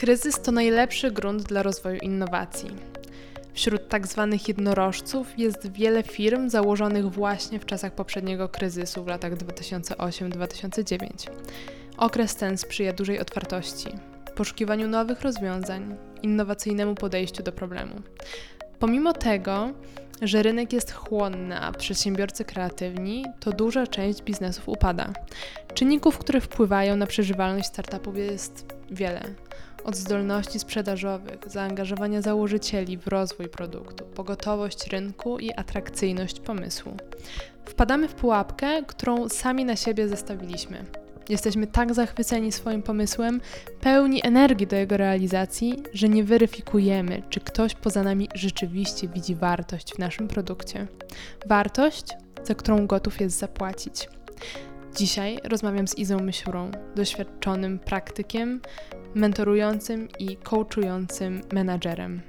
Kryzys to najlepszy grunt dla rozwoju innowacji. Wśród tak zwanych jednorożców jest wiele firm założonych właśnie w czasach poprzedniego kryzysu w latach 2008-2009. Okres ten sprzyja dużej otwartości, poszukiwaniu nowych rozwiązań, innowacyjnemu podejściu do problemu. Pomimo tego, że rynek jest chłonny, a przedsiębiorcy kreatywni, to duża część biznesów upada. Czynników, które wpływają na przeżywalność startupów jest wiele. Od zdolności sprzedażowych, zaangażowania założycieli w rozwój produktu, pogotowość rynku i atrakcyjność pomysłu. Wpadamy w pułapkę, którą sami na siebie zestawiliśmy. Jesteśmy tak zachwyceni swoim pomysłem, pełni energii do jego realizacji, że nie weryfikujemy, czy ktoś poza nami rzeczywiście widzi wartość w naszym produkcie. Wartość, za którą gotów jest zapłacić. Dzisiaj rozmawiam z Izą Mysiurą, doświadczonym praktykiem, mentorującym i coachującym menadżerem.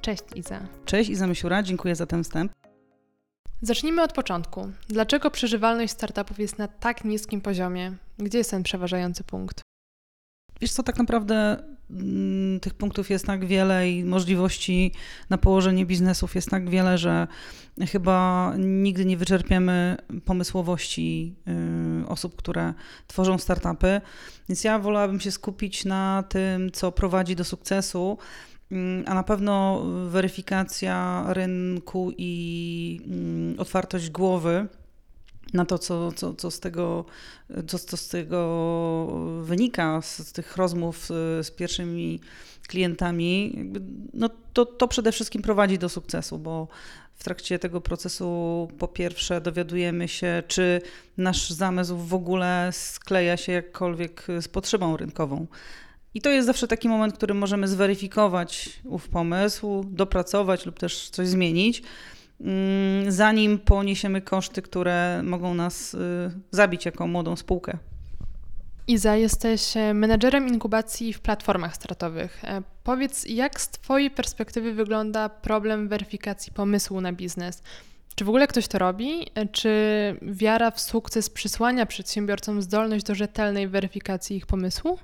Cześć Iza. Cześć Iza Mysiura, dziękuję za ten wstęp. Zacznijmy od początku. Dlaczego przeżywalność startupów jest na tak niskim poziomie? Gdzie jest ten przeważający punkt? Wiesz co, tak naprawdę mm, tych punktów jest tak wiele i możliwości na położenie biznesów jest tak wiele, że chyba nigdy nie wyczerpiemy pomysłowości y, osób, które tworzą startupy. Więc ja wolałabym się skupić na tym, co prowadzi do sukcesu, mm, a na pewno weryfikacja rynku i mm, otwartość głowy na to, co, co, co, z tego, co, co z tego wynika, z, z tych rozmów z, z pierwszymi klientami, no to, to przede wszystkim prowadzi do sukcesu, bo w trakcie tego procesu po pierwsze dowiadujemy się, czy nasz zamysł w ogóle skleja się jakkolwiek z potrzebą rynkową. I to jest zawsze taki moment, w którym możemy zweryfikować ów pomysł, dopracować lub też coś zmienić. Mm, zanim poniesiemy koszty, które mogą nas y, zabić jako młodą spółkę. Iza, jesteś e, menedżerem inkubacji w platformach startowych. E, powiedz, jak z Twojej perspektywy wygląda problem weryfikacji pomysłu na biznes? Czy w ogóle ktoś to robi? E, czy wiara w sukces przysłania przedsiębiorcom zdolność do rzetelnej weryfikacji ich pomysłu?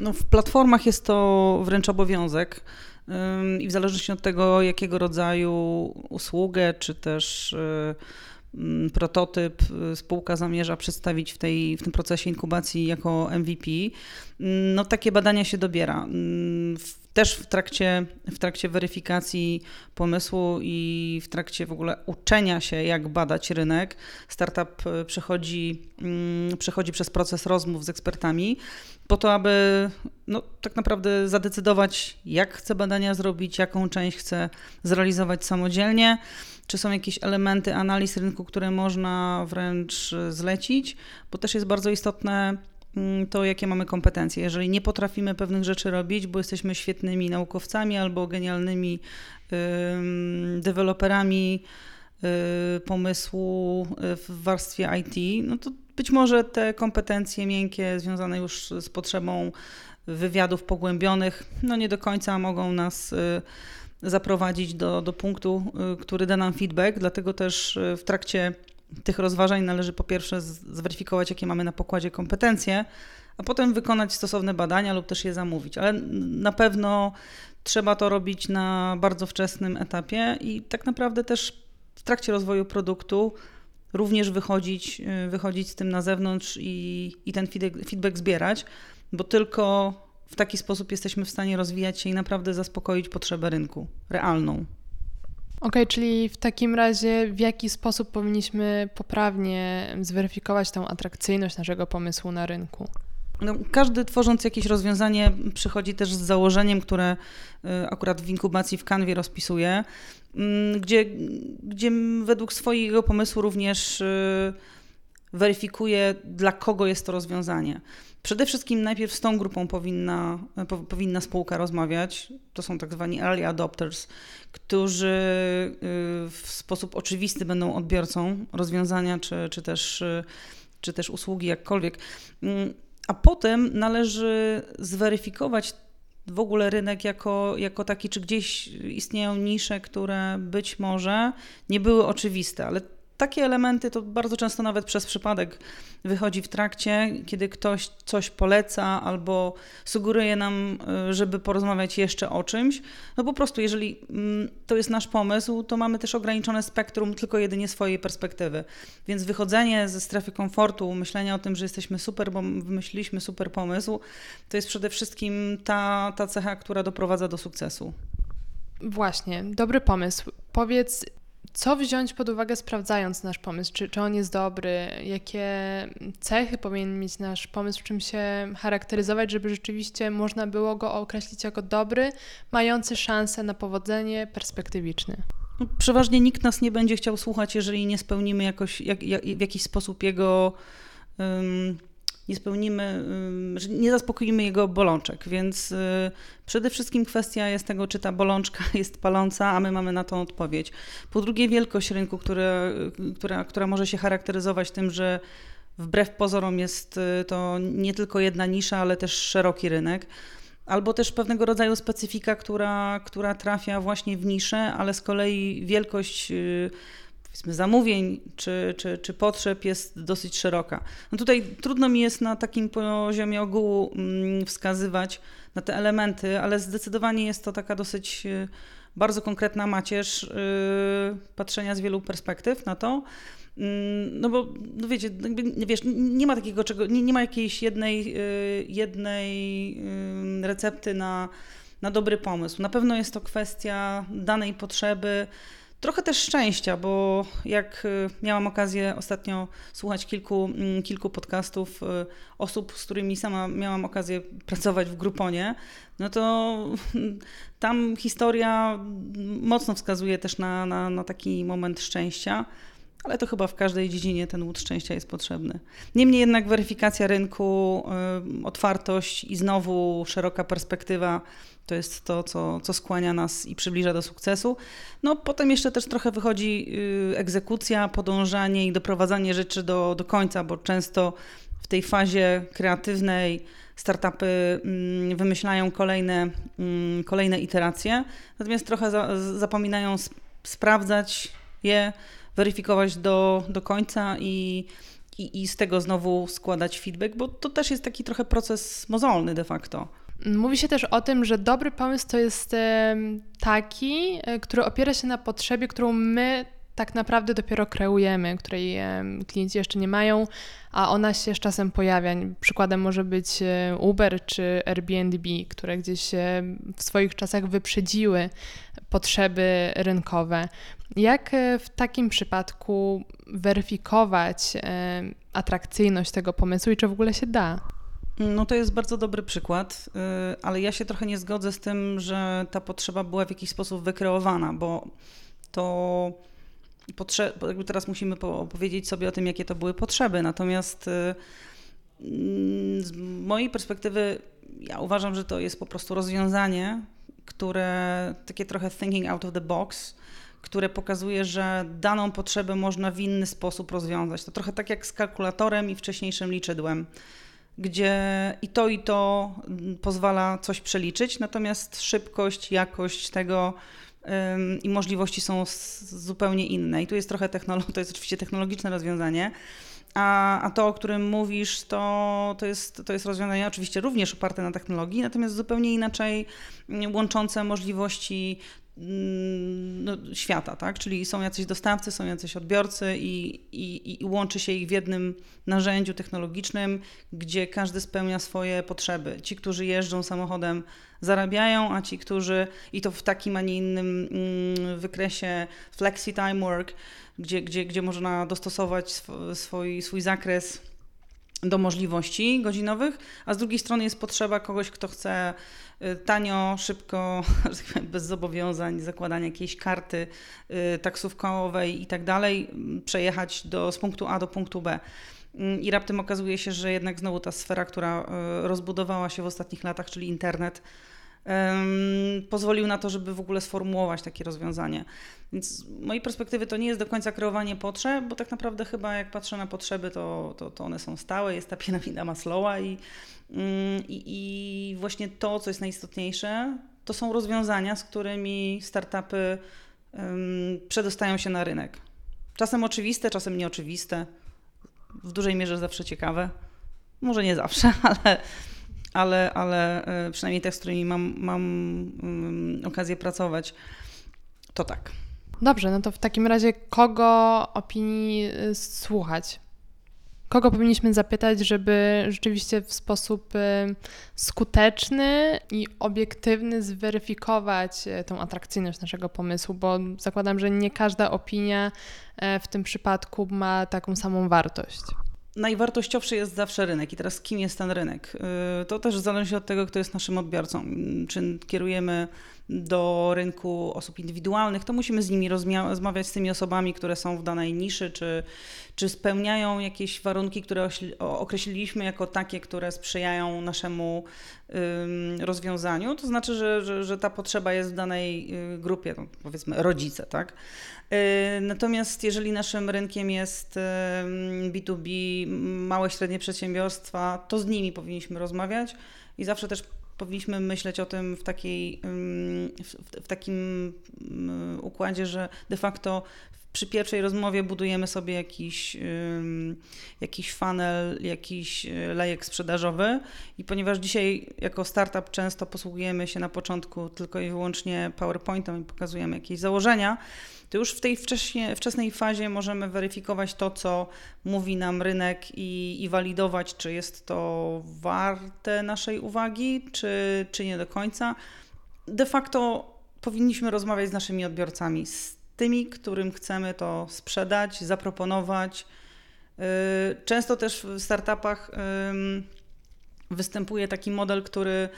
No, w platformach jest to wręcz obowiązek i w zależności od tego, jakiego rodzaju usługę czy też y, prototyp y, spółka zamierza przedstawić w, tej, w tym procesie inkubacji jako MVP, no takie badania się dobiera. Też w trakcie, w trakcie weryfikacji pomysłu i w trakcie w ogóle uczenia się, jak badać rynek, startup y, przechodzi, przechodzi przez proces rozmów z ekspertami, po to, aby no, tak naprawdę zadecydować, jak chce badania zrobić, jaką część chce zrealizować samodzielnie, czy są jakieś elementy analiz rynku, które można wręcz zlecić, bo też jest bardzo istotne mm, to, jakie mamy kompetencje. Jeżeli nie potrafimy pewnych rzeczy robić, bo jesteśmy świetnymi naukowcami albo genialnymi deweloperami, Y, pomysłu y, w warstwie IT, no to być może te kompetencje miękkie związane już z potrzebą wywiadów pogłębionych, no nie do końca mogą nas y, zaprowadzić do, do punktu, który da nam feedback, dlatego też w trakcie tych rozważań należy po pierwsze zweryfikować, jakie mamy na pokładzie kompetencje, a potem wykonać stosowne badania lub też je zamówić. Ale na pewno trzeba to robić na bardzo wczesnym etapie i tak naprawdę też w trakcie rozwoju produktu również wychodzić, y, wychodzić z tym na zewnątrz i, i ten feedback, feedback zbierać, bo tylko w taki sposób jesteśmy w stanie rozwijać się i naprawdę zaspokoić potrzebę rynku, realną. Okay, czyli w takim razie w jaki sposób powinniśmy poprawnie zweryfikować tę atrakcyjność naszego pomysłu na rynku? No, każdy tworząc jakieś rozwiązanie przychodzi też z założeniem, które y, akurat w inkubacji w kanwie rozpisuje, mm, gdzie, gdzie według swojego pomysłu również y, weryfikuje, dla kogo jest to rozwiązanie. Przede wszystkim najpierw z tą grupą powinna, powinna spółka rozmawiać. To są tak zwani early adopters, którzy y, w sposób oczywisty będą odbiorcą rozwiązania czy, czy, też, czy też usługi, jakkolwiek mm, a potem należy zweryfikować w ogóle rynek jako, jako taki, czy gdzieś istnieją nisze, które być może nie były oczywiste, ale takie elementy to bardzo często nawet przez przypadek wychodzi w trakcie, kiedy ktoś coś poleca albo sugeruje nam, y, żeby porozmawiać jeszcze o czymś. No po prostu, jeżeli mm, to jest nasz pomysł, to mamy też ograniczone spektrum tylko jedynie swojej perspektywy. Więc wychodzenie ze strefy komfortu, myślenie o tym, że jesteśmy super, bo wymyśliliśmy super pomysł, to jest przede wszystkim ta, ta cecha, która doprowadza do sukcesu. Właśnie, dobry pomysł. Powiedz, co wziąć pod uwagę, sprawdzając nasz pomysł? Czy, czy on jest dobry? Jakie cechy powinien mieć nasz pomysł? Czym się charakteryzować, żeby rzeczywiście można było go określić jako dobry, mający szansę na powodzenie, perspektywiczny? No, przeważnie nikt nas nie będzie chciał słuchać, jeżeli nie spełnimy jakoś, jak, jak, w jakiś sposób jego. Um, nie spełnimy, nie zaspokoimy jego bolączek, więc y, przede wszystkim kwestia jest tego, czy ta bolączka jest paląca, a my mamy na to odpowiedź. Po drugie, wielkość rynku, które, która, która może się charakteryzować tym, że wbrew pozorom jest y, to nie tylko jedna nisza, ale też szeroki rynek albo też pewnego rodzaju specyfika, która, która trafia właśnie w niszę, ale z kolei wielkość y, powiedzmy zamówień czy, czy, czy potrzeb jest dosyć szeroka. No tutaj trudno mi jest na takim poziomie ogółu mm, wskazywać na te elementy, ale zdecydowanie jest to taka dosyć y, bardzo konkretna macierz y, patrzenia z wielu perspektyw na to. Mm, no bo, no wiecie, wiesz, nie ma takiego czego, nie, nie ma jakiejś jednej, y, jednej recepty na, na dobry pomysł. Na pewno jest to kwestia danej potrzeby, Trochę też szczęścia, bo jak y, miałam okazję ostatnio słuchać kilku, mm, kilku podcastów y, osób, z którymi sama miałam okazję pracować w Gruponie, no to tam historia mocno wskazuje też na, na, na taki moment szczęścia ale to chyba w każdej dziedzinie ten łód szczęścia jest potrzebny. Niemniej jednak weryfikacja rynku, y, otwartość i znowu szeroka perspektywa to jest to, co, co skłania nas i przybliża do sukcesu. No potem jeszcze też trochę wychodzi y, egzekucja, podążanie i doprowadzanie rzeczy do, do końca, bo często w tej fazie kreatywnej startupy mm, wymyślają kolejne, mm, kolejne iteracje, natomiast trochę zapominają sprawdzać je, weryfikować do, do końca i, i, i z tego znowu składać feedback, bo to też jest taki trochę proces mozolny de facto. Mówi się też o tym, że dobry pomysł to jest taki, e, który opiera się na potrzebie, którą my tak naprawdę dopiero kreujemy, której klienci jeszcze nie mają, a ona się z czasem pojawia. Przykładem może być e, Uber czy Airbnb, które gdzieś w swoich czasach wyprzedziły potrzeby rynkowe. Jak e, w takim przypadku weryfikować atrakcyjność tego pomysłu i czy w ogóle się da? No to jest bardzo dobry przykład, y, ale ja się trochę nie zgodzę z tym, że ta potrzeba była w jakiś sposób wykreowana, bo to potrze- jakby teraz musimy powiedzieć sobie o tym, jakie to były potrzeby. Natomiast y, mm, z mojej perspektywy ja uważam, że to jest po prostu rozwiązanie, które takie trochę thinking out of the box, które pokazuje, że daną potrzebę można w inny sposób rozwiązać. To trochę tak jak z kalkulatorem i wcześniejszym liczydłem gdzie i to, i to pozwala coś przeliczyć, natomiast szybkość, jakość tego i możliwości są zupełnie inne. I tu jest trochę technologia, to jest oczywiście technologiczne rozwiązanie. A, a to, o którym mówisz, to, to, jest, to jest rozwiązanie oczywiście również oparte na technologii, natomiast zupełnie inaczej łączące możliwości Mm, no, świata, tak? Czyli są jacyś dostawcy, są jacyś odbiorcy i, i, i łączy się ich w jednym narzędziu technologicznym, gdzie każdy spełnia swoje potrzeby. Ci, którzy jeżdżą samochodem, zarabiają, a ci, którzy i to w takim, a nie innym mm, wykresie flexi time work, gdzie, gdzie, gdzie można dostosować swój, swój zakres do możliwości godzinowych, a z drugiej strony jest potrzeba kogoś, kto chce y, tanio, szybko, tak bez zobowiązań, zakładania jakiejś karty y, taksówkowej i tak dalej, mm, przejechać do, z punktu A do punktu B. Mm, I raptem okazuje się, że jednak znowu ta sfera, która y, rozbudowała się w ostatnich latach, czyli internet, pozwolił na to, żeby w ogóle sformułować takie rozwiązanie. Więc z mojej perspektywy to nie jest do końca kreowanie potrzeb, bo tak naprawdę chyba jak patrzę na potrzeby, to, to, to one są stałe, jest ta piramida Maslowa i, mm, i, i właśnie to, co jest najistotniejsze, to są rozwiązania, z którymi startupy przedostają się na rynek. Czasem oczywiste, czasem nieoczywiste. W dużej mierze zawsze ciekawe. Może nie zawsze, ale, ale, ale e, przynajmniej te, z którymi mam, mam um, okazję pracować, to tak. Dobrze, no to w takim razie kogo opinii y, słuchać? Kogo powinniśmy zapytać, żeby rzeczywiście w sposób y, skuteczny i obiektywny zweryfikować tą atrakcyjność naszego pomysłu, bo zakładam, że nie każda opinia w tym przypadku ma taką samą wartość najwartościowszy jest zawsze rynek. I teraz kim jest ten rynek? To też zależy od tego, kto jest naszym odbiorcą. Czy kierujemy do rynku osób indywidualnych, to musimy z nimi rozmawiać z tymi osobami, które są w danej niszy, czy, czy spełniają jakieś warunki, które określiliśmy jako takie, które sprzyjają naszemu rozwiązaniu. To znaczy, że, że, że, ta potrzeba jest w danej y, grupie, no powiedzmy rodzice, tak? Y, natomiast jeżeli naszym rynkiem jest B2B, małe średnie przedsiębiorstwa, to z nimi powinniśmy rozmawiać i zawsze też powinniśmy myśleć o tym w, takiej, w, w takim układzie, że de facto przy pierwszej rozmowie budujemy sobie jakiś, jakiś funnel, jakiś e, lejek sprzedażowy i ponieważ dzisiaj jako startup często posługujemy się na początku tylko i wyłącznie PowerPointem i pokazujemy jakieś założenia, to już w tej wczesnej fazie możemy weryfikować to, co mówi nam rynek i, i walidować, czy jest to warte naszej uwagi, czy, czy nie do końca. De facto powinniśmy rozmawiać z naszymi odbiorcami, z tymi, którym chcemy to sprzedać, zaproponować. Y, często też w startupach występuje taki model, który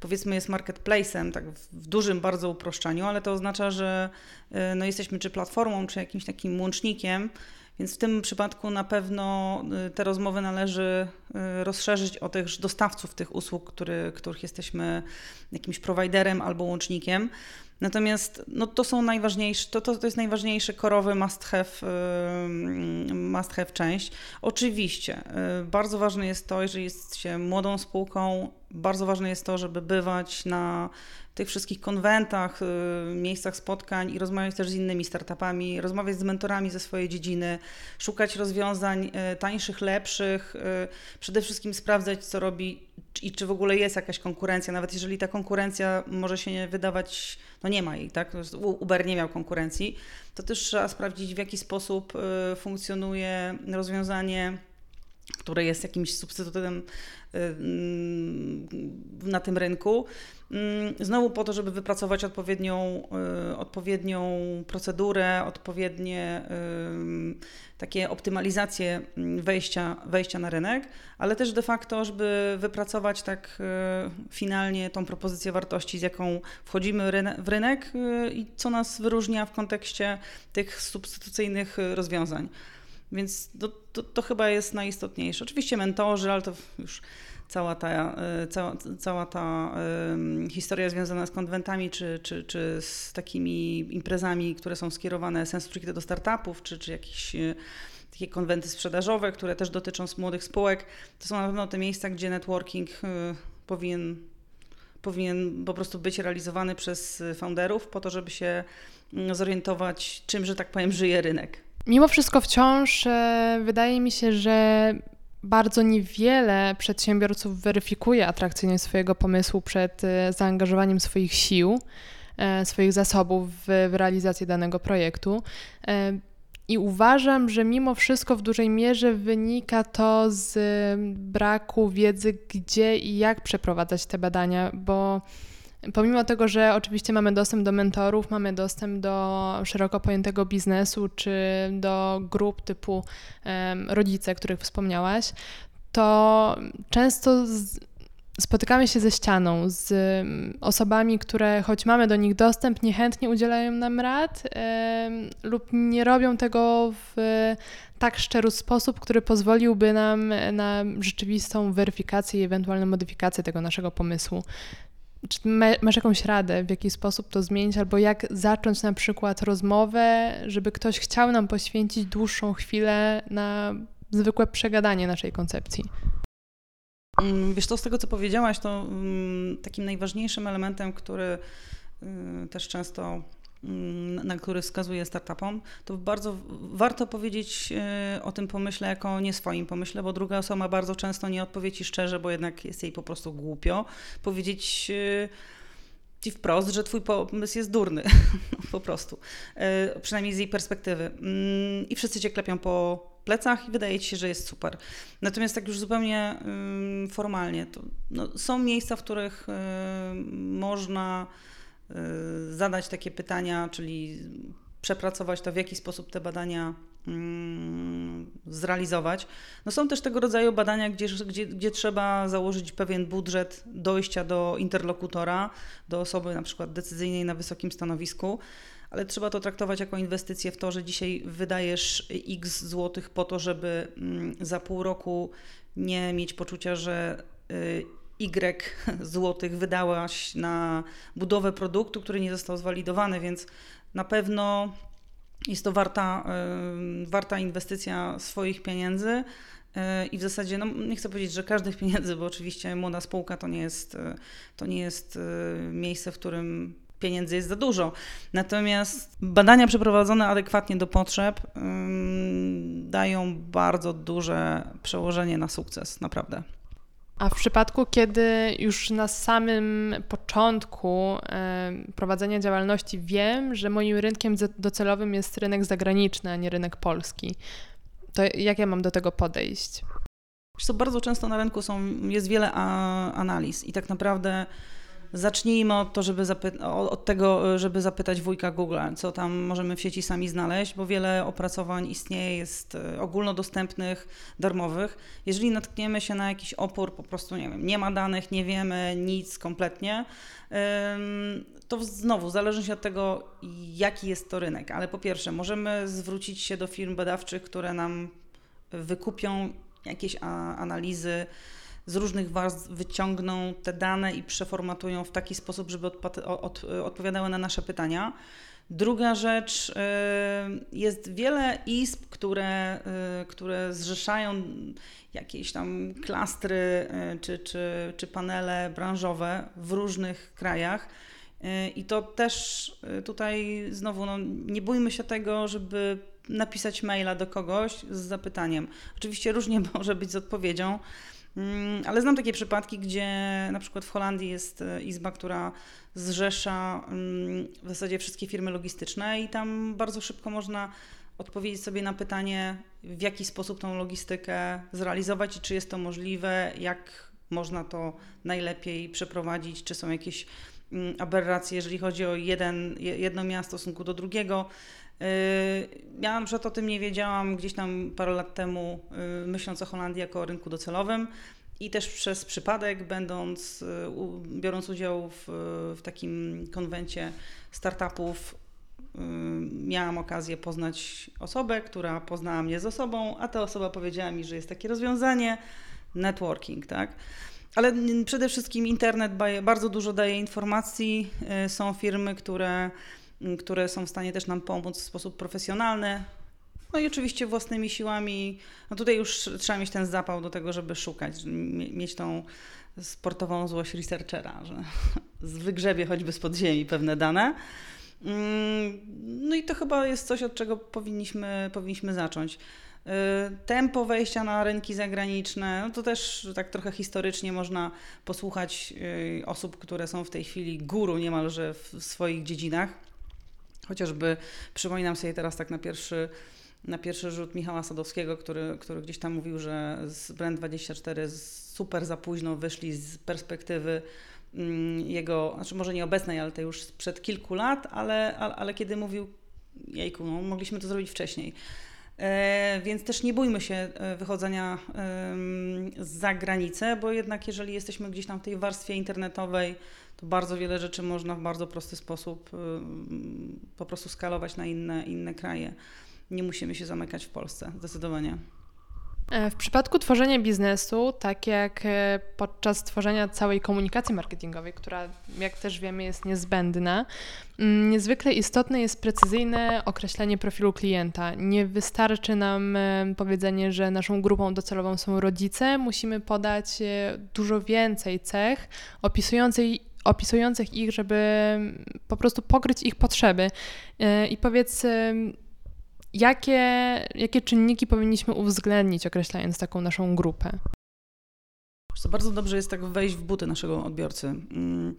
powiedzmy jest marketplacem, tak w dużym bardzo uproszczeniu, ale to oznacza, że y, no, jesteśmy czy platformą, czy jakimś takim łącznikiem, więc w tym przypadku na pewno y, te rozmowy należy rozszerzyć o tych dostawców tych usług, który, których jesteśmy jakimś prowajderem albo łącznikiem. Natomiast no, to są najważniejsze, to, to, to jest najważniejszy korowy must have, must have część. Oczywiście, y, bardzo ważne jest to, jeżeli jest się młodą spółką, bardzo ważne jest to, żeby bywać na tych wszystkich konwentach, y, miejscach spotkań i rozmawiać też z innymi startupami, rozmawiać z mentorami ze swojej dziedziny, szukać rozwiązań y, tańszych, lepszych, przede wszystkim sprawdzać, co robi i czy w ogóle jest jakaś konkurencja, nawet jeżeli ta konkurencja może się nie wydawać, no nie ma jej, tak? Uber nie miał konkurencji, to też trzeba sprawdzić, w jaki sposób y, funkcjonuje rozwiązanie, które jest jakimś substytutem y, na tym rynku. Mm, znowu po to, żeby wypracować odpowiednią, y, odpowiednią procedurę, odpowiednie takie optymalizacje mm, wejścia, wejścia na rynek, ale też de facto, żeby wypracować tak y, finalnie tą propozycję wartości, z jaką wchodzimy w rynek y, i co nas wyróżnia w kontekście tych substytucyjnych rozwiązań. Więc to, to, to chyba jest najistotniejsze. Oczywiście mentorzy, ale to już cała ta, e, cała, cała ta historia związana z konwentami, czy, czy, czy z takimi imprezami, które są skierowane sensu do startupów, czy, czy jakieś e, takie konwenty sprzedażowe, które też dotyczą młodych spółek, to są na pewno te miejsca, gdzie networking e, powinien, powinien po prostu być realizowany przez founderów po to, żeby się mm, zorientować, czym, że tak powiem, żyje rynek. Mimo wszystko wciąż wydaje mi się, że bardzo niewiele przedsiębiorców weryfikuje atrakcyjność swojego pomysłu przed e, zaangażowaniem swoich sił, e, swoich zasobów w, realizację danego projektu. E, I uważam, że mimo wszystko w dużej mierze wynika to z braku wiedzy, gdzie i jak przeprowadzać te badania, bo Pomimo tego, że oczywiście mamy dostęp do mentorów, mamy dostęp do szeroko pojętego biznesu czy do grup typu rodzice, których wspomniałaś, to często z, spotykamy się ze ścianą, z osobami, które choć mamy do nich dostęp, niechętnie udzielają nam rad lub nie robią tego w tak szczery sposób, który pozwoliłby nam na rzeczywistą weryfikację i ewentualną modyfikację tego naszego pomysłu. Czy masz jakąś radę, w jaki sposób to zmienić, albo jak zacząć na przykład rozmowę, żeby ktoś chciał nam poświęcić dłuższą chwilę na zwykłe przegadanie naszej koncepcji? Mm, wiesz, to z tego, co powiedziałaś, to mm, takim najważniejszym elementem, który y, też często na który wskazuję startupom, to bardzo warto powiedzieć e, o tym pomyśle jako nie swoim pomyśle, bo druga osoba bardzo często nie odpowie ci szczerze, bo jednak jest jej po prostu głupio. Powiedzieć e, ci wprost, że twój pomysł jest durny, po prostu, e, przynajmniej z jej perspektywy. Mm, I wszyscy cię klepią po plecach i wydaje ci się, że jest super. Natomiast tak już zupełnie formalnie, to no, są miejsca, w których można Y, zadać takie pytania, czyli przepracować to, w jaki sposób te badania mm, zrealizować. No są też tego rodzaju badania, gdzie, gdzie, gdzie trzeba założyć pewien budżet dojścia do interlokutora, do osoby na przykład decyzyjnej na wysokim stanowisku, ale trzeba to traktować jako inwestycję w to, że dzisiaj wydajesz x złotych po to, żeby mm, za pół roku nie mieć poczucia, że y, Y złotych wydałaś na budowę produktu, który nie został zwalidowany, więc na pewno jest to warta, warta inwestycja swoich pieniędzy. Y, I w zasadzie, no nie chcę powiedzieć, że każdych pieniędzy, bo oczywiście młoda spółka to nie jest, y, to nie jest y, miejsce, w którym pieniędzy jest za dużo. Natomiast badania przeprowadzone adekwatnie do potrzeb dają bardzo duże przełożenie na sukces, naprawdę. A w przypadku, kiedy już na samym początku e, prowadzenia działalności wiem, że moim rynkiem docelowym jest rynek zagraniczny, a nie rynek polski, to jak ja mam do tego podejść? Co bardzo często na rynku są, jest wiele analiz i tak naprawdę Zacznijmy od, to, żeby od tego, żeby zapytać wujka Google, co tam możemy w sieci sami znaleźć, bo wiele opracowań istnieje, jest e, ogólnodostępnych, darmowych. Jeżeli natkniemy się na jakiś opór, po prostu nie wiem, nie ma danych, nie wiemy nic kompletnie, to znowu zależy się od tego, jaki jest to rynek. Ale po pierwsze, możemy zwrócić się do firm badawczych, które nam wykupią jakieś analizy, z różnych warstw wyciągną te dane i przeformatują w taki sposób, żeby od, od, odpowiadały na nasze pytania. Druga rzecz, y, jest wiele izb, które, y, które zrzeszają jakieś tam klastry y, czy, czy, czy panele branżowe w różnych krajach. I to też tutaj znowu, no, nie bójmy się tego, żeby napisać maila do kogoś z zapytaniem. Oczywiście różnie może być z odpowiedzią. Mm, ale znam takie przypadki, gdzie na przykład w Holandii jest e, izba, która zrzesza mm, w zasadzie wszystkie firmy logistyczne i tam bardzo szybko można odpowiedzieć sobie na pytanie, w jaki sposób tą logistykę zrealizować i czy jest to możliwe, jak można to najlepiej przeprowadzić, czy są jakieś mm, aberracje, jeżeli chodzi o jeden, jedno miasto w stosunku do drugiego. Ja na przykład o tym nie wiedziałam gdzieś tam parę lat temu, y, myśląc o Holandii jako o rynku docelowym. I też przez przypadek, będąc, y, biorąc udział w, w takim konwencie startupów, y, miałam okazję poznać osobę, która poznała mnie z osobą, a ta osoba powiedziała mi, że jest takie rozwiązanie networking, tak? Ale przede wszystkim internet bardzo dużo daje informacji. Są firmy, które które są w stanie też nam pomóc w sposób profesjonalny. No i oczywiście własnymi siłami. No tutaj już trzeba mieć ten zapał do tego, żeby szukać, mieć tą sportową złość researchera, że wygrzebie choćby z podziemi pewne dane. Mm, no i to chyba jest coś, od czego powinniśmy, powinniśmy zacząć. Y, tempo wejścia na rynki zagraniczne, no to też tak trochę historycznie można posłuchać y, osób, które są w tej chwili guru niemalże w swoich dziedzinach. Chociażby przypominam sobie teraz tak na pierwszy, na pierwszy rzut Michała Sadowskiego, który, który gdzieś tam mówił, że z Brand24 super za późno wyszli z perspektywy mm, jego, znaczy może nie obecnej, ale to już sprzed kilku lat, ale, ale, ale kiedy mówił, jejku, no, mogliśmy to zrobić wcześniej. E, więc też nie bójmy się e, wychodzenia e, za granicę, bo jednak jeżeli jesteśmy gdzieś tam w tej warstwie internetowej, to bardzo wiele rzeczy można w bardzo prosty sposób y, po prostu skalować na inne, inne kraje. Nie musimy się zamykać w Polsce, zdecydowanie. E, w przypadku tworzenia biznesu, tak jak e, podczas tworzenia całej komunikacji marketingowej, która, jak też wiemy, jest niezbędna, mm, niezwykle istotne jest precyzyjne określenie profilu klienta. Nie wystarczy nam e, powiedzenie, że naszą grupą docelową są rodzice, musimy podać dużo więcej cech opisującej opisujących ich, żeby po prostu pokryć ich potrzeby. E, I powiedz, jakie, jakie czynniki powinniśmy uwzględnić, określając taką naszą grupę? To bardzo dobrze jest tak wejść w buty naszego odbiorcy. Mm,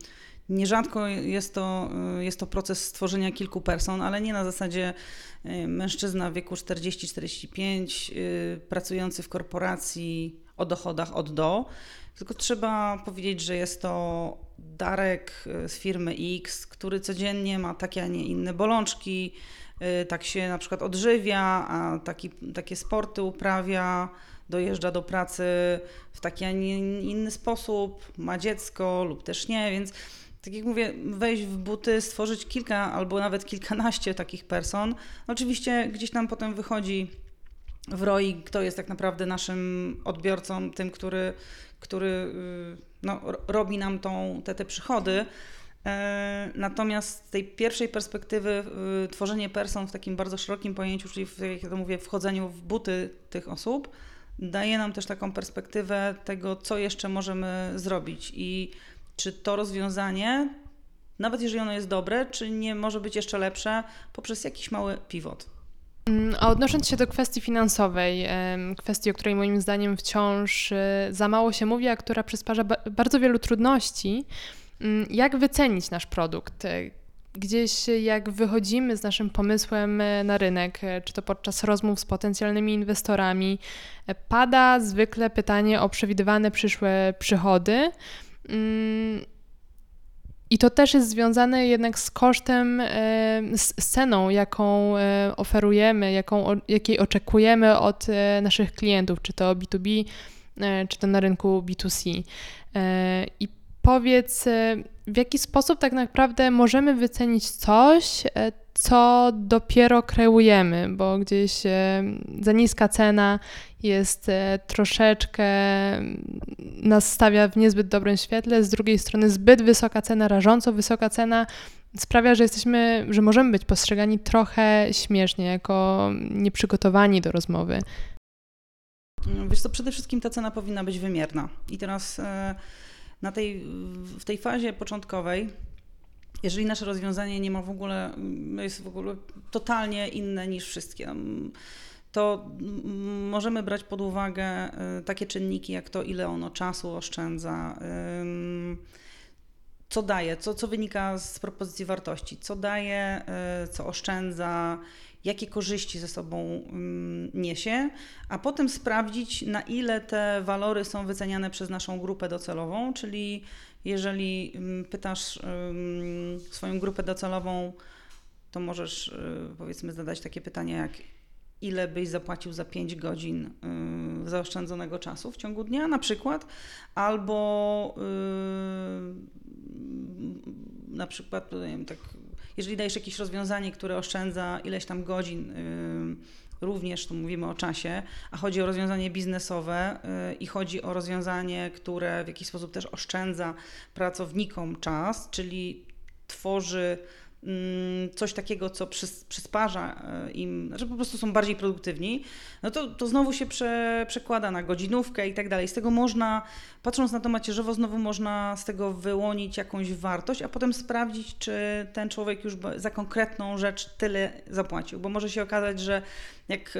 nierzadko jest to, jest to proces stworzenia kilku person, ale nie na zasadzie mężczyzna w wieku 40-45, y, pracujący w korporacji o dochodach od do, tylko trzeba powiedzieć, że jest to Darek y, z firmy X, który codziennie ma takie, a nie inne bolączki, tak się na przykład odżywia, a taki, takie sporty uprawia, dojeżdża do pracy w taki, a nie inny sposób, ma dziecko lub też nie, więc tak jak mówię, wejść w buty, stworzyć kilka albo nawet kilkanaście takich person. Oczywiście gdzieś tam potem wychodzi w roi, kto jest tak naprawdę naszym odbiorcą, tym, który, który y, no, robi nam tą, te, te przychody. E, natomiast z tej pierwszej perspektywy y, tworzenie person w takim bardzo szerokim pojęciu, czyli w, jak ja to mówię, wchodzeniu w buty tych osób, daje nam też taką perspektywę tego, co jeszcze możemy zrobić i czy to rozwiązanie, nawet jeżeli ono jest dobre, czy nie może być jeszcze lepsze poprzez jakiś mały pivot. Mm, a odnosząc się do kwestii finansowej, kwestii, o której moim zdaniem wciąż y, za mało się mówi, a która przysparza bardzo wielu trudności, mm, jak wycenić nasz produkt? Gdzieś jak wychodzimy z naszym pomysłem e, na rynek, czy to podczas rozmów z potencjalnymi inwestorami, pada zwykle pytanie o przewidywane przyszłe przychody. I to też jest związane jednak z kosztem, z ceną, jaką oferujemy, jaką, jakiej oczekujemy od naszych klientów, czy to B2B, czy to na rynku B2C. I powiedz, w jaki sposób tak naprawdę możemy wycenić coś, e, co dopiero kreujemy, bo gdzieś e, za niska cena jest e, troszeczkę nas stawia w niezbyt dobrym świetle, z drugiej strony zbyt wysoka cena, rażąco wysoka cena sprawia, że jesteśmy, że możemy być postrzegani trochę śmiesznie, jako nieprzygotowani do rozmowy. Wiesz co, przede wszystkim ta cena powinna być wymierna. I teraz na tej, w tej fazie początkowej, jeżeli nasze rozwiązanie nie ma w ogóle, jest w ogóle totalnie inne niż wszystkie, to możemy brać pod uwagę y, takie czynniki, jak to, ile ono czasu oszczędza, co daje, co, co wynika z propozycji wartości, co daje, y, co oszczędza, jakie korzyści ze sobą mm, niesie, a potem sprawdzić, na ile te walory są wyceniane przez naszą grupę docelową, czyli jeżeli mm, pytasz swoją grupę docelową, to możesz y, powiedzmy zadać takie pytanie jak ile byś zapłacił za 5 godzin y, zaoszczędzonego czasu w ciągu dnia na przykład, albo y, na przykład nie wiem, tak jeżeli dajesz jakieś rozwiązanie, które oszczędza ileś tam godzin, również tu mówimy o czasie, a chodzi o rozwiązanie biznesowe y, i chodzi o rozwiązanie, które w jakiś sposób też oszczędza pracownikom czas, czyli tworzy Mm, coś takiego, co przysparza e, im, że po prostu są bardziej produktywni, no to, to znowu się prze, przekłada na godzinówkę i tak dalej. Z tego można, patrząc na to macierzywo, znowu można z tego wyłonić jakąś wartość, a potem sprawdzić, czy ten człowiek już za konkretną rzecz tyle zapłacił, bo może się okazać, że jak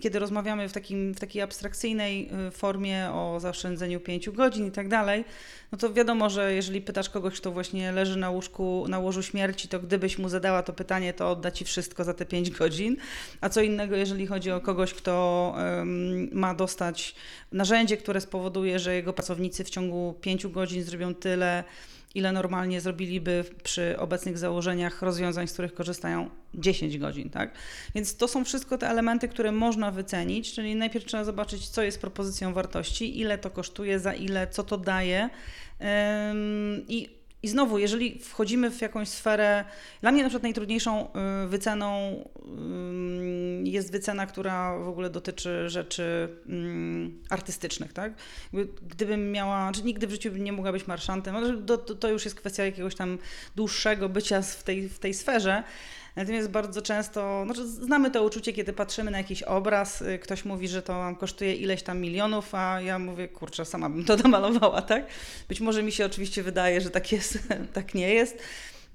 kiedy rozmawiamy w, takim, w takiej abstrakcyjnej y, formie o zaoszczędzeniu pięciu godzin i tak dalej, no to wiadomo, że jeżeli pytasz kogoś, kto właśnie leży na łóżku, na łożu śmierci, to gdybyś mu zadała to pytanie, to odda ci wszystko za te pięć godzin. A co innego, jeżeli chodzi o kogoś, kto um, ma dostać narzędzie, które spowoduje, że jego pracownicy w ciągu pięciu godzin zrobią tyle, ile normalnie zrobiliby przy obecnych założeniach rozwiązań, z których korzystają 10 godzin, tak? Więc to są wszystko te elementy, które można wycenić, czyli najpierw trzeba zobaczyć, co jest propozycją wartości, ile to kosztuje, za ile, co to daje. I i znowu, jeżeli wchodzimy w jakąś sferę, dla mnie na przykład najtrudniejszą y, wyceną y, jest wycena, która w ogóle dotyczy rzeczy mm, artystycznych, tak? Gdybym miała, czy nigdy w życiu nie mogła być marszantem, to, to już jest kwestia jakiegoś tam dłuższego bycia w tej, w tej sferze. Natomiast bardzo często, znaczy znamy to uczucie, kiedy patrzymy na jakiś obraz, y, ktoś mówi, że to nam kosztuje ileś tam milionów, a ja mówię, kurczę, sama bym to domalowała, tak? Być może mi się oczywiście wydaje, że tak jest, tak nie jest.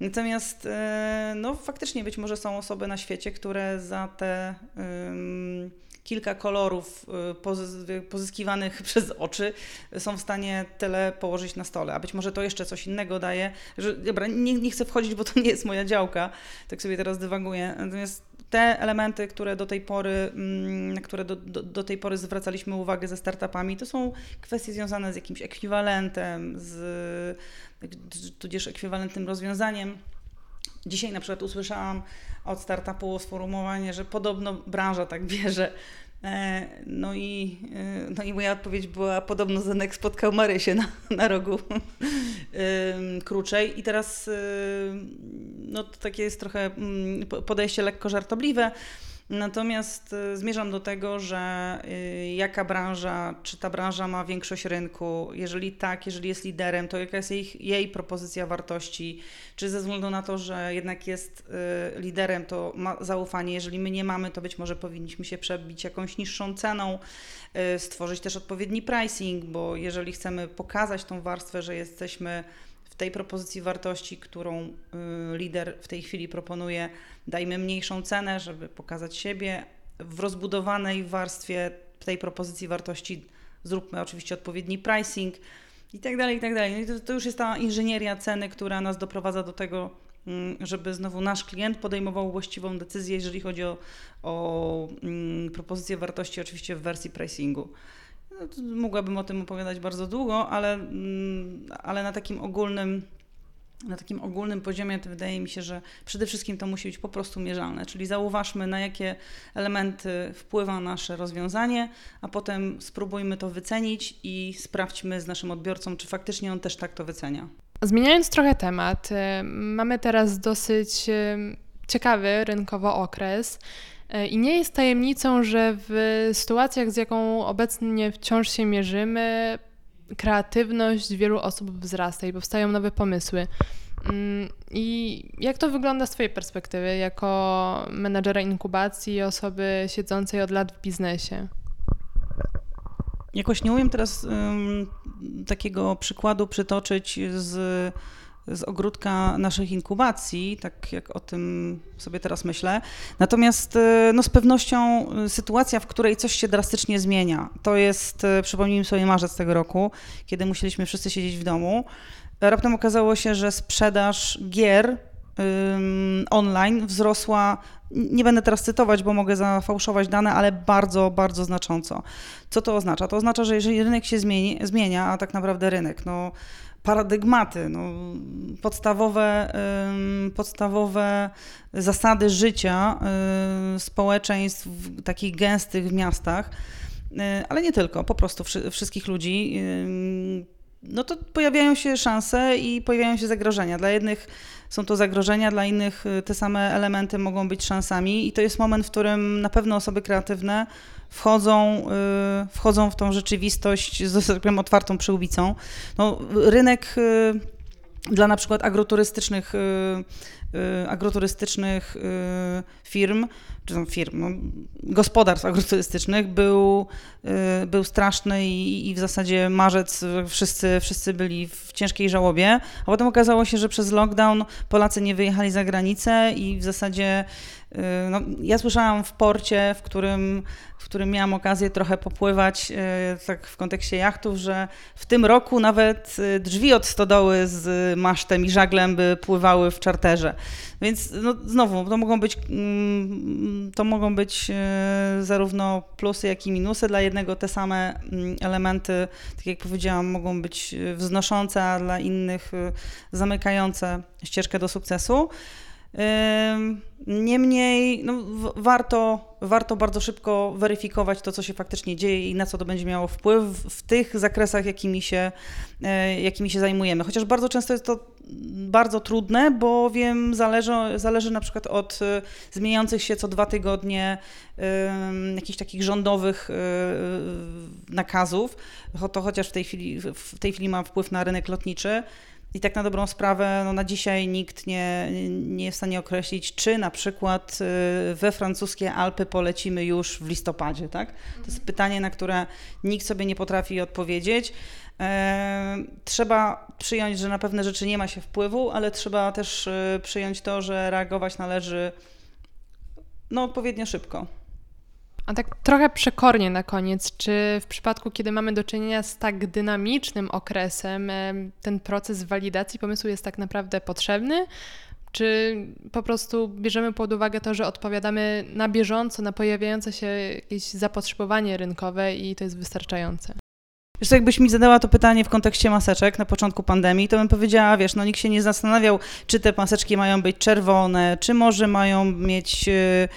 Natomiast e, no, faktycznie być może są osoby na świecie, które za te um, kilka kolorów y, pozyskiwanych przez oczy są w stanie tyle położyć na stole. A być może to jeszcze coś innego daje, że dobra, nie, nie chcę wchodzić, bo to nie jest moja działka, tak sobie teraz dywaguję. Natomiast te elementy, które do tej pory, mm, na które do, do, do, tej pory zwracaliśmy uwagę ze startupami, to są kwestie związane z jakimś ekwiwalentem, z tudzież ekwiwalentnym rozwiązaniem. Dzisiaj na przykład usłyszałam od startupu sformułowanie, że podobno branża tak bierze. E, no i, e, no i moja odpowiedź była, podobno Zenek spotkał Marysię na, na rogu Kruczej i teraz no to takie jest trochę mm, podejście lekko żartobliwe, Natomiast y, zmierzam do tego, że y, jaka branża, czy ta branża ma większość rynku, jeżeli tak, jeżeli jest liderem, to jaka jest jej, jej propozycja wartości, czy ze względu na to, że jednak jest y, liderem, to ma zaufanie, jeżeli my nie mamy, to być może powinniśmy się przebić jakąś niższą ceną, stworzyć też odpowiedni pricing, bo jeżeli chcemy pokazać tą warstwę, że jesteśmy w tej propozycji wartości, którą lider w tej chwili proponuje, dajmy mniejszą cenę, żeby pokazać siebie. W rozbudowanej warstwie tej propozycji wartości zróbmy oczywiście odpowiedni pricing i tak dalej, i tak dalej. No i to, to już jest ta inżynieria ceny, która nas doprowadza do tego, mm, żeby znowu nasz klient podejmował właściwą decyzję, jeżeli chodzi o, o mm, propozycję wartości, oczywiście w wersji pricingu. No, mogłabym o tym opowiadać bardzo długo, ale, mm, ale na takim ogólnym na takim ogólnym poziomie to wydaje mi się, że przede wszystkim to musi być po prostu mierzalne, czyli zauważmy na jakie elementy wpływa nasze rozwiązanie, a potem spróbujmy to wycenić i sprawdźmy z naszym odbiorcą, czy faktycznie on też tak to wycenia. Zmieniając trochę temat, y, mamy teraz dosyć y, ciekawy rynkowo okres. Y, I nie jest tajemnicą, że w sytuacjach, z jaką obecnie wciąż się mierzymy, kreatywność wielu osób wzrasta i powstają nowe pomysły. Mm, I jak to wygląda z Twojej perspektywy, jako menadżera inkubacji i osoby siedzącej od lat w biznesie? Jakoś nie umiem teraz um, takiego przykładu przytoczyć z, z ogródka naszych inkubacji, tak jak o tym sobie teraz myślę. Natomiast e, no, z pewnością e, sytuacja, w której coś się drastycznie zmienia, to jest, e, przypomnijmy sobie marzec tego roku, kiedy musieliśmy wszyscy siedzieć w domu raptem okazało się, że sprzedaż gier online wzrosła, nie będę teraz cytować, bo mogę zafałszować dane, ale bardzo, bardzo znacząco. Co to oznacza? To oznacza, że jeżeli rynek się zmieni, zmienia, a tak naprawdę rynek, no paradygmaty, no, podstawowe, podstawowe zasady życia społeczeństw takich gęstych w miastach, y, ale nie tylko, po prostu wszystkich ludzi no to pojawiają się szanse i pojawiają się zagrożenia. Dla jednych są to zagrożenia, dla innych y, te same elementy mogą być szansami i to jest moment, w którym na pewno osoby kreatywne wchodzą, y, wchodzą w tą rzeczywistość z tak otwartą przyłbicą. No, rynek y, dla na przykład agroturystycznych, agroturystycznych firm czy tam firm, no, gospodarstw agroturystycznych był, y, był straszny i, i, w zasadzie marzec wszyscy, wszyscy byli w ciężkiej żałobie, a potem okazało się, że przez lockdown Polacy nie wyjechali za granicę i w zasadzie y, no, ja słyszałam w porcie, w którym, w którym miałam okazję trochę popływać, y, tak w kontekście jachtów, że w tym roku nawet drzwi od stodoły z masztem i żaglem by pływały w czarterze. Więc no, znowu, to mogą być mm, to mogą być zarówno plusy, jak i minusy. Dla jednego te same mm, elementy, tak jak powiedziałam, mogą być wznoszące, a dla innych zamykające ścieżkę do sukcesu. Niemniej no, warto, warto bardzo szybko weryfikować to, co się faktycznie dzieje i na co to będzie miało wpływ w tych zakresach, jakimi się, jakimi się zajmujemy. Chociaż bardzo często jest to bardzo trudne, bowiem zależy, zależy na przykład od y, zmieniających się co dwa tygodnie jakichś takich rządowych y, nakazów, to chociaż w tej chwili, w tej chwili ma wpływ na rynek lotniczy. I tak na dobrą sprawę, no na dzisiaj nikt nie, nie jest w stanie określić, czy na przykład y, we francuskie Alpy polecimy już w listopadzie, tak? To jest pytanie, na które nikt sobie nie potrafi odpowiedzieć. E, Trzeba przyjąć, że na pewne rzeczy nie ma się wpływu, ale trzeba też y, przyjąć to, że reagować należy no, odpowiednio szybko. A tak trochę przekornie na koniec, czy w przypadku, kiedy mamy do czynienia z tak dynamicznym okresem, em, ten proces walidacji pomysłu jest tak naprawdę potrzebny? Czy po prostu bierzemy pod uwagę to, że odpowiadamy na bieżąco na pojawiające się jakieś zapotrzebowanie rynkowe i to jest wystarczające? Wiesz, jakbyś mi zadała to pytanie w kontekście maseczek na początku pandemii, to bym powiedziała, wiesz, no nikt się nie zastanawiał, czy te maseczki mają być czerwone, czy może mają mieć y,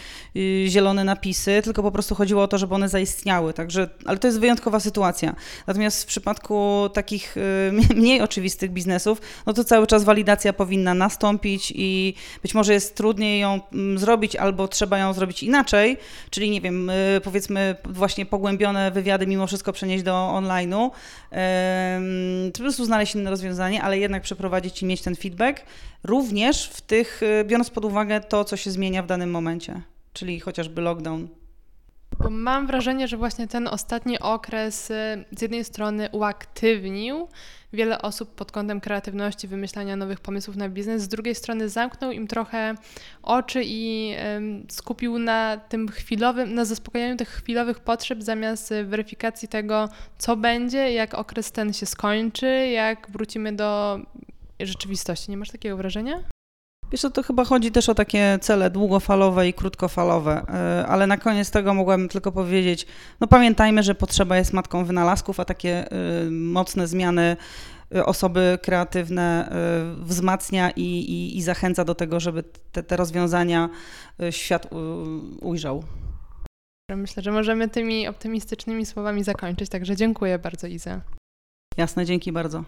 zielone napisy, tylko po prostu chodziło o to, żeby one zaistniały. Także, ale to jest wyjątkowa sytuacja. Natomiast w przypadku takich y, mniej oczywistych biznesów, no to cały czas walidacja powinna nastąpić i być może jest trudniej ją mm, zrobić, albo trzeba ją zrobić inaczej, czyli nie wiem, y, powiedzmy właśnie pogłębione wywiady mimo wszystko przenieść do online'u, po prostu znaleźć inne rozwiązanie, ale jednak przeprowadzić i mieć ten feedback, również w tych, y, biorąc pod uwagę to, co się zmienia w danym momencie, czyli chociażby lockdown. Bo mam wrażenie, że właśnie ten ostatni okres y, z jednej strony uaktywnił wiele osób pod kątem kreatywności, wymyślania nowych pomysłów na biznes, z drugiej strony zamknął im trochę oczy i skupił na tym chwilowym, na zaspokojeniu tych chwilowych potrzeb zamiast y, weryfikacji tego, co będzie, jak okres ten się skończy, jak wrócimy do rzeczywistości. Nie masz takiego wrażenia? Wiesz to chyba chodzi też o takie cele długofalowe i krótkofalowe, y, ale na koniec tego mogłabym tylko powiedzieć, no pamiętajmy, że potrzeba jest matką wynalazków, a takie y, mocne zmiany y, osoby kreatywne wzmacnia i, i, i zachęca do tego, żeby te, te rozwiązania świat ujrzał. Myślę, że możemy tymi optymistycznymi słowami zakończyć, także dziękuję bardzo Iza. Jasne, dzięki bardzo.